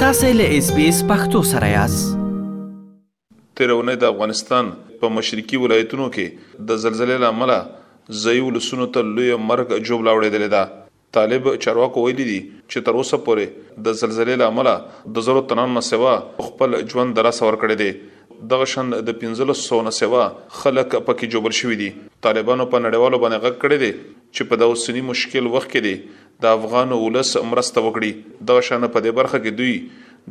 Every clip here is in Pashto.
تاسو له اس بي اس پختو سره یاست تیرونه د افغانستان په مشرقي ولایتونو کې د زلزلې لامل ځای ولسونو ته لوی مرګ جوړ لاوړېدل ده طالب چارواکو ویلي دي چې تر اوسه پورې د زلزلې لامل د زرو تنانو نه سوا خپل ژوند دراسه ورکړي دي دغه شند د 1500 نه سوا خلک پکې جوړ شوې دي طالبانو په نړیوالو باندې غږ کړی دی چې په دا اوسني مشکل وخت کې دې د افغان اولس مرسته وکړي دغه شان په دې برخه کې دوی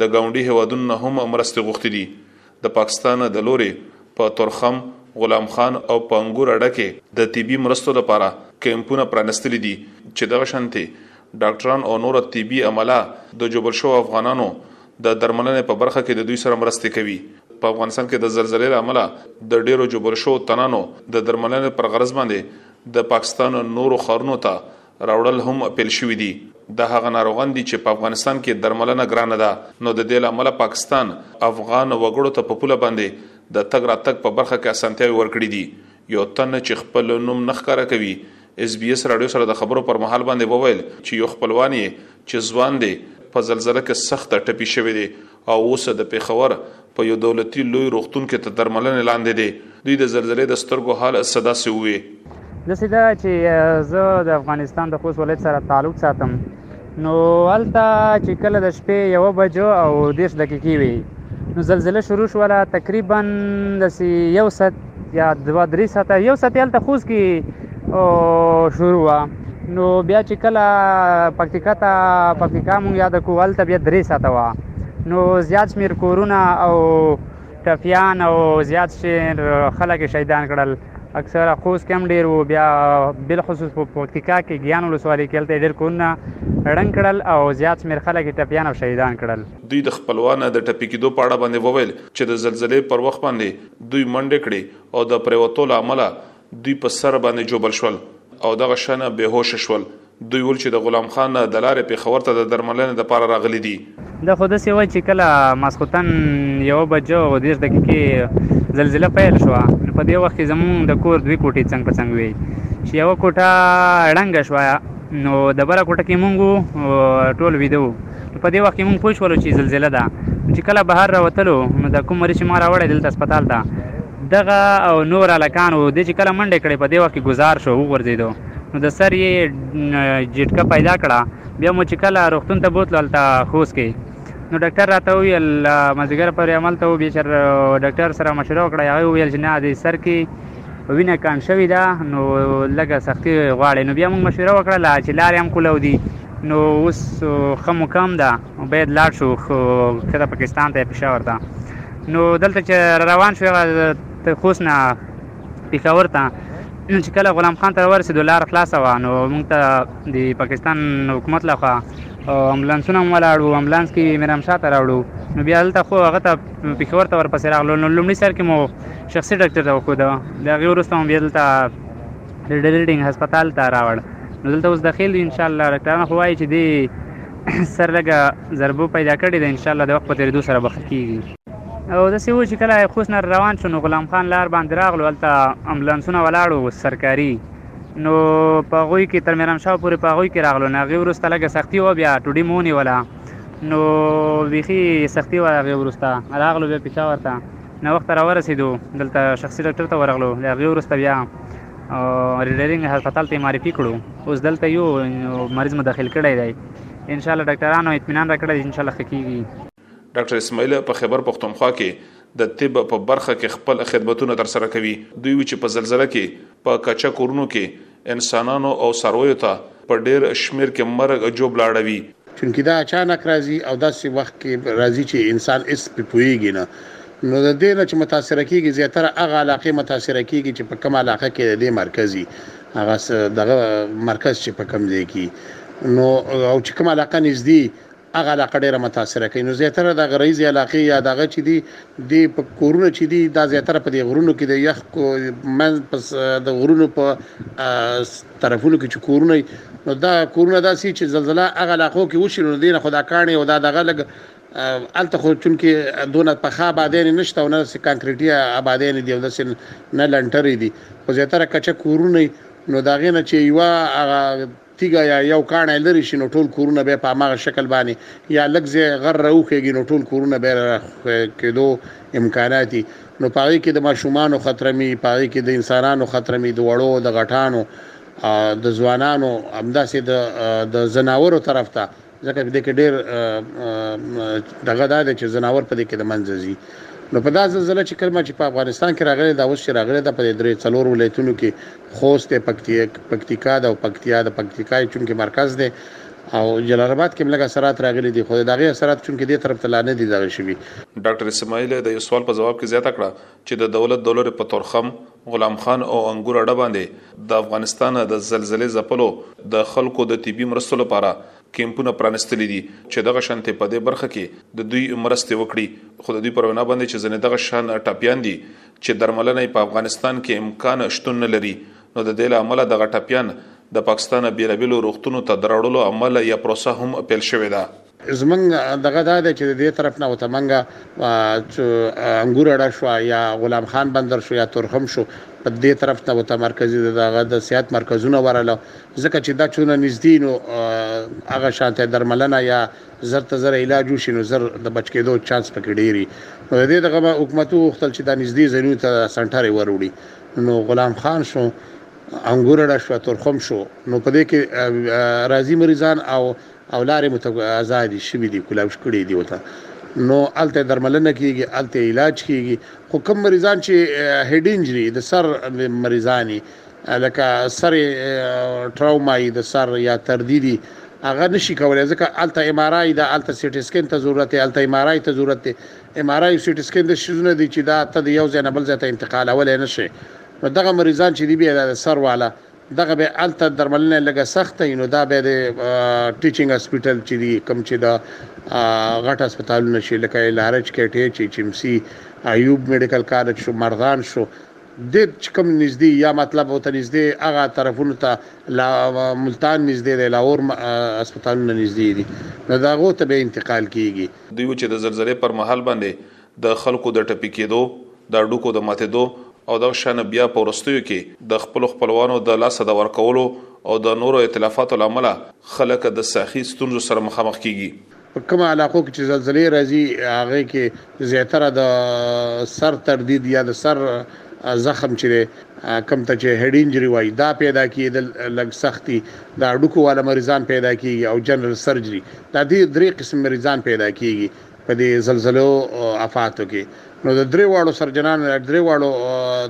د ګاونډي هېوادونو نه هم مرستې غوښتي دي د پاکستان د لورې په تورخم غلام خان او په انګور اډه کې د طبي مرستو لپاره کیمپونه پرانستلي دي چې دغه شانتې ډاکټران او نور طبي عمله د جوبل شو افغانانو د درملنې په برخه کې د دوی سره مرستې کوي په افغانستان کې د زلزلې لامل د ډیرو جوبل شو تنانو د درملنې پر غرض باندې د پاکستان نورو ښارونو ته راوړل هم پیل شوي دي. دا هغه ناروغان دي چې په افغانستان کې درملنه ګرانه ده، نو د دې له امله پاکستان افغان وګړو ته په پوله باندې د تګ راتګ په برخه کې اسانتیاوې ورکړې دي. یو تن چې خپل نوم نه ښکاره کوي، ایس بي ایس راډیو سره د خبرو پر مهال باندې وویل چې یو خپلوان یې چې ځوان دی، په زلزله کې سخت ټپي شوی دی او اوس د پېښور په یو دولتي لوی روغتون کې تر درملنې لاندې دی. دوی د زلزلې د سترګو حال څه داسې ووې. داسې ده چې زه د افغانستان د خوست ولایت سره تعلق ساتم نو هلته چې کله د شپې یوه بجه او دېرش دقیقې وې نو زلزله شروع شوله تقریباً داسې یو ست یا دوا درې ساعته یو ساعت هلته خوست کې شروع وه نو بیا چې کله پکتیکا ته پکتیکا مونږ یاد کو هلته بیا درې ساعته وه نو زیات شمېر کورونه او ټپیان او زیات شمېر خلک شهیدان کړل اکثره خوست کې هم ډېر وو بیا بالخصوص په پکتیکا کې ګیان ولسوالۍ کې هلته ډېر کورونه ړنګ کړل او زیات شمېر خلک یې ټپیان او شهیدان کړل دوی د خپلوانو د ټپي کېدو په اړه باندې وویل چې د زلزلې پر وخت باندې دوی منډې کړې او د پریوتو له امله دوی په سر باندې جوبل شول او دغه شنه بهوش شول دوی ول چې د غلام خان نه د لارې پېښور ته د درملنې لپاره راغلي دي. دا خو داسې وه چې کله ماسخوتن یوه بجه او دېرش دقیقې زلزله پیل شوه نو په دې وخت کې زموږ د کور دوې کوټې څنګ په څنګ وې چې یوه کوټه ړنګه شوه نو د بله کوټه کې موږ ټول ویده وو. نو په دې وخت کې موږ پوه شولو چې زلزله ده نو چې کله بهر راوتلو نو د کوم مریض چې ما راوړی دلته هسپتال ته دغه او نور هلکان وو دی چې کله منډې کړې په دې وخت کې ګزار شو وغورځېدو نو د سر یې جټکه پیدا کړه بیا مو چې کله روغتون ته بوتلو هلته خوست کې نو ډاکټر راته وویل مازدیګر پورې هملته وو بیا چې ډاکټر سره مشوره وکړه هغه وویل چې نه د سر کې وینه کم شوې ده نو لږه سختي غواړي نو بیا موږ مشوره وکړله چې لارې هم کولو دي نو اوس خه مقام ده باید لاړ شو خو کله پاکستان ته پېښور ته نو دلته چې روان شو ته خوس نه پېښور ته نو چې کله غلام خان ته ورسېدو لار خلاصه وه نو موږ ته د پاکستان حکومت لخوا امبولانسونه هم ولاړ وو امبولانس کې میرام شاه ته راوړو نو بیا هلته خو هغه ته پېښور ته ورپسې راغلو نو لومړي سر کې مو شخصي ډاکټر ته وښوده د هغې وروسته مو بیا دلته د ډلډینګ هسپتال ته راوړ نو دلته اوس دخیل دی ان شاء الله ډاکټران خو وایي چې دی سر لږه ضربو پیدا کړې ده ان شاء الله د وخت په تیریدو سره به ښه کیږي او داسې و چې کله خوست نه روان شو نو غلام خان لار باندې راغلو هلته امبولانسونه ولاړ وو سرکاري نو په هغوی کې تر میران شاه پورې په هغوی کې راغلو نه هغې وروسته لږه سختي وه بیا ټوډي مو ونیوله نو بیخي سختي وه هغې وروسته راغلو بیا پېښور ته ناوخته راورسېدو، دلته شخصي ډاکټر ته ورغلو، له هغې وروسته بیا ریډرینګ هسپتال ته یې معرفي کړو، اوس دلته یو مریض مو داخل کړی دی، ان شاء الله ډاکټرانو اطمینان راکړی دی چې ان شاء الله ښه کېږي. ډاکټر اسماعیل په خیبر پښتونخوا کې د طب په برخه کې خپل خدمتونه ترسره کوي، دوی وي چې په زلزله کې په کچه کورونو کې انسانانو او څارویو ته په ډېر شمېر کې مرګ ژوبله اړوي. چونکې دا اچانک راځي او داسې وخت کې راځي چې انسان هېڅ پرې پوهېږي نه، نو د دې نه چې متاثره کېږي زیاتره هغه علاقې متاثره کېږي چې په کومه علاقه کې د دې مرکز وي، هغه دغه مرکز چې په کوم ځای کې وي نو او چې کومه علاقه نږدې وي، هغه علاقه ډېره متاثره کوي نو زیاتره دا غره ییزې علاقې یا دغه چې دي د په کورونه چې دي دا زیاتره په دې غرونو کې د یخ من پس د غرونو په طرفونو کې چې کورونه نو دا کورونه داسې چې زلزلہ هغه علاقو کې وشي نو دینه خدا کاڼي او دا دغه لګ الته خو چونکی دونه په خا آبادین نشته او نه سې کانکریټي آبادین دي او د سن نه لنټري دي خو زیاتره کچه کورونه نو دا غینه چې یو هغه تیږه یا یو کاڼی لرې شي نو ټول کورونه به یې په هماغه شکل باندې یا لږ ځای غر راوخېږي نو ټول کورونه به یې کېدو امکانات دي نو په هغې کې د ماشومانو خطره مي په هغې کې د انسانانو خطره مي د وړو د غټانو د ځوانانو همداسې د د ځناورو طرف ته ځکه دې کې ډېر دغه دا دی چې ځناور په دې کې د منځه ځي نو په دا زلزله چې کلمه چې په افغانستان کې راغلي دا اوس چې راغلي دا په درې څلور ولایتونو کې خوست پکتیکا ده او پکتیا د پکتیکا چون کې مرکز دی او جلال آباد کې ملګا سرات راغلي دي خو دا غي سرات چون کې دې طرف ته لانه دي دغه شي ډاکټر اسماعیل د یو سوال په جواب کې زیاته کړه چې د دولت دلورې په تورخم، غلام خان او انګور اډه باندې د افغانستان د زلزلې ځپلو د خلکو د طبي مرستو لپاره کمپونه پرانستلي دي چې دغه شانتې په دې برخه کې د دوی مرستې وکړي خو د دوی پر وینا باندې چې ځنې دغه شان ټپیان دي چې درملنه یې په افغانستان کې امکان شتون نه لري نو د دې له امله دغه ټپیان د پاکستان بیلابیلو روغتونو ته دراوړلو عمل یا پروسه هم پیل شوې ده. زمونږ دغه دا دی چې د دې طرف نه وته منګه چې انګور اړه شو یا غلام خان بندر شو یا تورخم شو په دې طرف ته وته مرکزی دغه د صحت مرکزونه ورله ځکه چې دا چونه نږدې نو هغه شانته درملنه یا زر ته زر علاج وشي نو زر د بچ کېدو چانس پکې ډېری نو د دې دغه حکومت وغوښتل چې دا نږدې ضرور ته سنټر وروړي نو غلام خان شو انګور اړه شو تورخم شو نو په دې کې راځي مریضان او او لارې مو ته ازادې شوي دي کولاوش کړي دي وته نو الته درملنه کیږي الته علاج کیږي خو کوم مریضان چې هډ انجری د سر مریضانی لکه سر ټراومای د سر یا تردیدي هغه نشي کولای ځکه الته ایم آر آی دا الته سی ټی سکین ته ضرورت دی الته ایم آر آی ته ضرورت دی ایم آر آی او سی ټی سکین د شیزونه دي چې دا ته د یو ځای نه بل ځای ته انتقالول نه شي نو دغه مریضان چې دی بیا د سر والا دغه به الته درملنه لګه سخته وي نو دا به د ټیچینګ هسپټل چې دی کم چې دا غټ هسپتالونه شي لکه لارج کې ټی چې چیم سي ایوب میډیکل کالج شو مردان شو د کم نږدې یا مطلب او ته نږدې هغه طرفونو ته لا ملتان نږدې دی لاور هسپتالونه نږدې دي نو دا غو ته به انتقال کیږي دوی چې د زلزلې پر مهال باندې د خلکو د ټپي کېدو، د هډوکو د ماتېدو او دغه شان بیا په وروستیو کې د خپلو خپلوانو د لاسه د ورکولو او د نورو ایتلافاتو له امله خلک د سخي ستونزو سره مخامخ کېږي. په کومو علاقو کې چې زلزلې راځي، هغه کې زیاتره د سر تردید یا د سر زخم چې دی، کوم ته چې هیډ انجري وايي، دا پیدا کېدل لږ سخت دي. د هډوکو واله مریضان پیدا کېږي او جنرل سرجري، دا دې درې قسم مریضان پیدا کېږي. په دې زلزلو افاتو کې نو د درې واړو سرجنانو یا درې واړو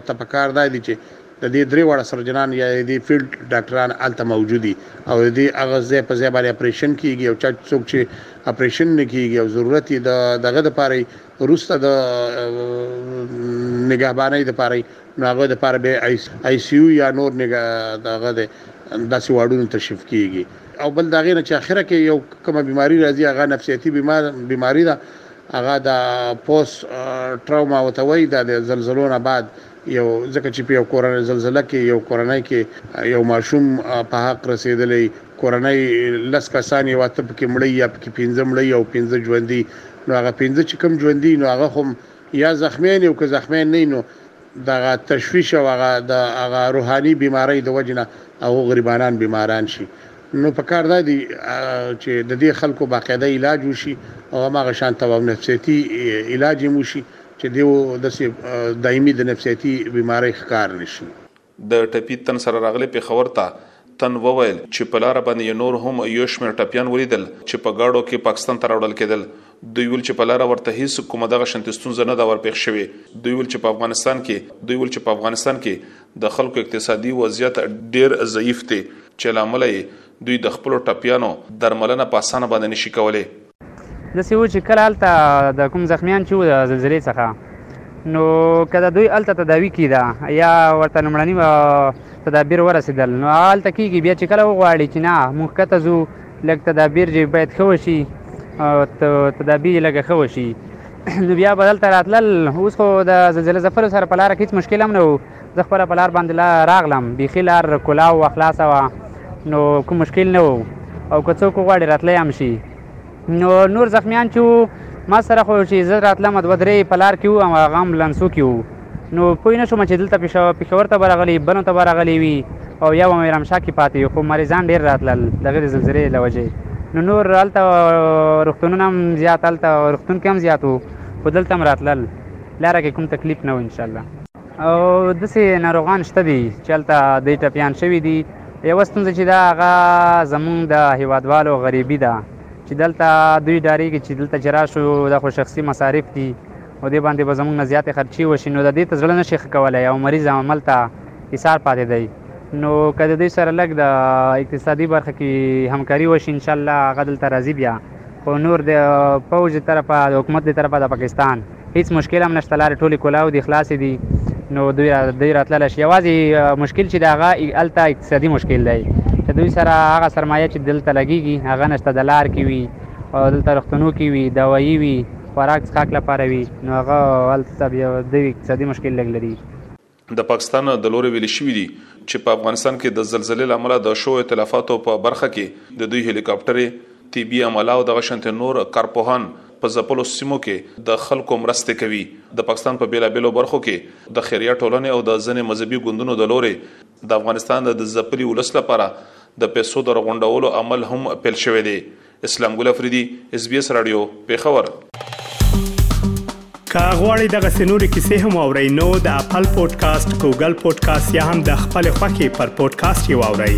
ته په کار دا دي چې د دې درې واړه سرجنان یا دې فیلډ ډاکټران الته موجودي او د دې هغه ځای په ځای باندې اپریشن کیږي او چا څوک چې اپریشن نه کیږي او ضرورت یې د دغه د پاره روسته د نگهبانۍ د پاره نو هغه د پاره به آی سی یو یا نور نگه دغه د داسې واړونو تشریف کیږي او بل داغې نه چې اخره کې یو کومه بیماری راځي هغه نفسیاتي بیماری ده هغه د پوس ټراوما او توي د زلزلو نه بعد یو ځکه چې په یو کورنۍ زلزلہ کې یو کورنۍ کې یو ماشوم په حق رسیدلې کورنۍ لس کسان یو ته پکې مړی یا پکې پنځه مړی او پنځه ژوندۍ نو هغه پنځه چې کم ژوندۍ نو هغه هم یا زخمیان یو که زخمیان نه نو دغه تشویش او هغه د هغه روحاني بیمارۍ د وجې نه هغو غریبانان بیماران شي نو په کار دا دي چې د دې خلکو باقاعده علاج وشي او هماغه شان تواب نفسیتي علاج هم وشي چې دیو داسې دایمي د نفسیتي بیمارۍ ښکار نه شي. د ټپي تن سره راغلي پېښور ته تن وویل چې په لاره باندې یې نور هم یو شمېر ټپیان ولیدل چې په ګاډو کې پاکستان ته راوړل کېدل. دوی ویل چې په لاره ورته هیڅ کومه دغه شانتې ستونزه نه ده ورپېښ شوې. دوی ویل چې په افغانستان کې دوی ویل چې په افغانستان کې د خلکو اقتصادي وضعیت ډېر ضعیف دی چې له امله یې دوی د خپلو ټپیانو درملنه په اسانه باندې نه شي کولی. داسې وو چې کله هلته د کوم زخمیان چې وو د زلزلې څخه نو که د دوی هلته تداوي کېده یا ورته لومړني تدابیر ورسېدل نو هغه هلته کېږي بیا چې کله وغواړي چې نه موږ ښکته ځو لږ تدابیر چې باید ښه وشي تدابیر یې لږه ښه وشي نو بیا به دلته راتلل اوس خو د زلزله ځپلو سره په لاره کې هېڅ مشکل هم نه و زه خپله په لار باندې راغلم، بیخي لار کولاو وه، خلاصه وه، نو کوم مشکل نه وو او که څوک وغواړي راتلی هم شي، نو نور زخمیان چې وو ما سره خو چې زه راتلم دوه درې په لار کې وو او هغه هم لنسو کې وو، نو پوه نه شوم چې دلته پېښور ته به راغلي، بنو ته به راغلي وي او یا به ميرامشاه کې پاتې وي، خو مریضان ډېر راتلل د هغې د زلزلې له وجې، نو نور هلته روغتونونه هم زیات هلته روغتون کې هم زیات وو، خو دلته هم راتلل، لاره کې کوم تکلیف نه وو انشاالله. او داسې ناروغان شته دي چې هلته دوی ټپیان شوي دي یوه ستونزه چې ده هغه زمونږ د هیوادوالو غریبي ده چې دلته دوی ډاریږي چې دلته چې راشو دا خو شخصي مصارف دي او دې باندې به زمونږ نه زیاتې خرچې وشي نو د دې ته زړه نه شي ښه کولی او مریض هملته ایثار پاتې دی نو که د دوی سره لږ د اقتصادي برخه کې همکاري وشي انشاءالله هغه دلته راځي بیا خو نور د پوځ له طرفه د حکومت له طرفه د پاکستان هیڅ مشکل هم نشته لارې ټولې کولاو دي خلاصې دي نو دوی دوی راتللی شي یوازې مشکل چې د هغه هلته اقتصادي مشکل دی چې دوی سره هغه سرمایه چې دلته لګیږي هغه نشته د لار کې وي او دلته روغتونو کې وي دوایي وي خوراک څښاک لپاره وي نو هغه هلته بیا دوی اقتصادي مشکل لږ لري د پاکستان د لوري ویل شوي دي چې په افغانستان کې د زلزلې له امله د شوو اتلافاتو په برخه کې د دوی هلیکاپټرې، طبي عمله او دغه شانتې نور کارپوهان په ځپلو سیمو کې د خلکو مرستې کوي. د پاکستان په بېلابېلو برخو کې د خیریه ټولنې او د ځینې مذهبي ګوندونو د لوري د افغانستان د ځپلي ولس لپاره د پیسو د رغونډولو عمل هم پیل شوی دی اسلام ګل افریدي اس بي اس رادیو پیښور که غواړئ دغه سنوري کیسې هم او رینو د خپل پودکاسټ ګوګل پودکاسټ یا هم د خپل خاكي پر پودکاسټ یو اورئ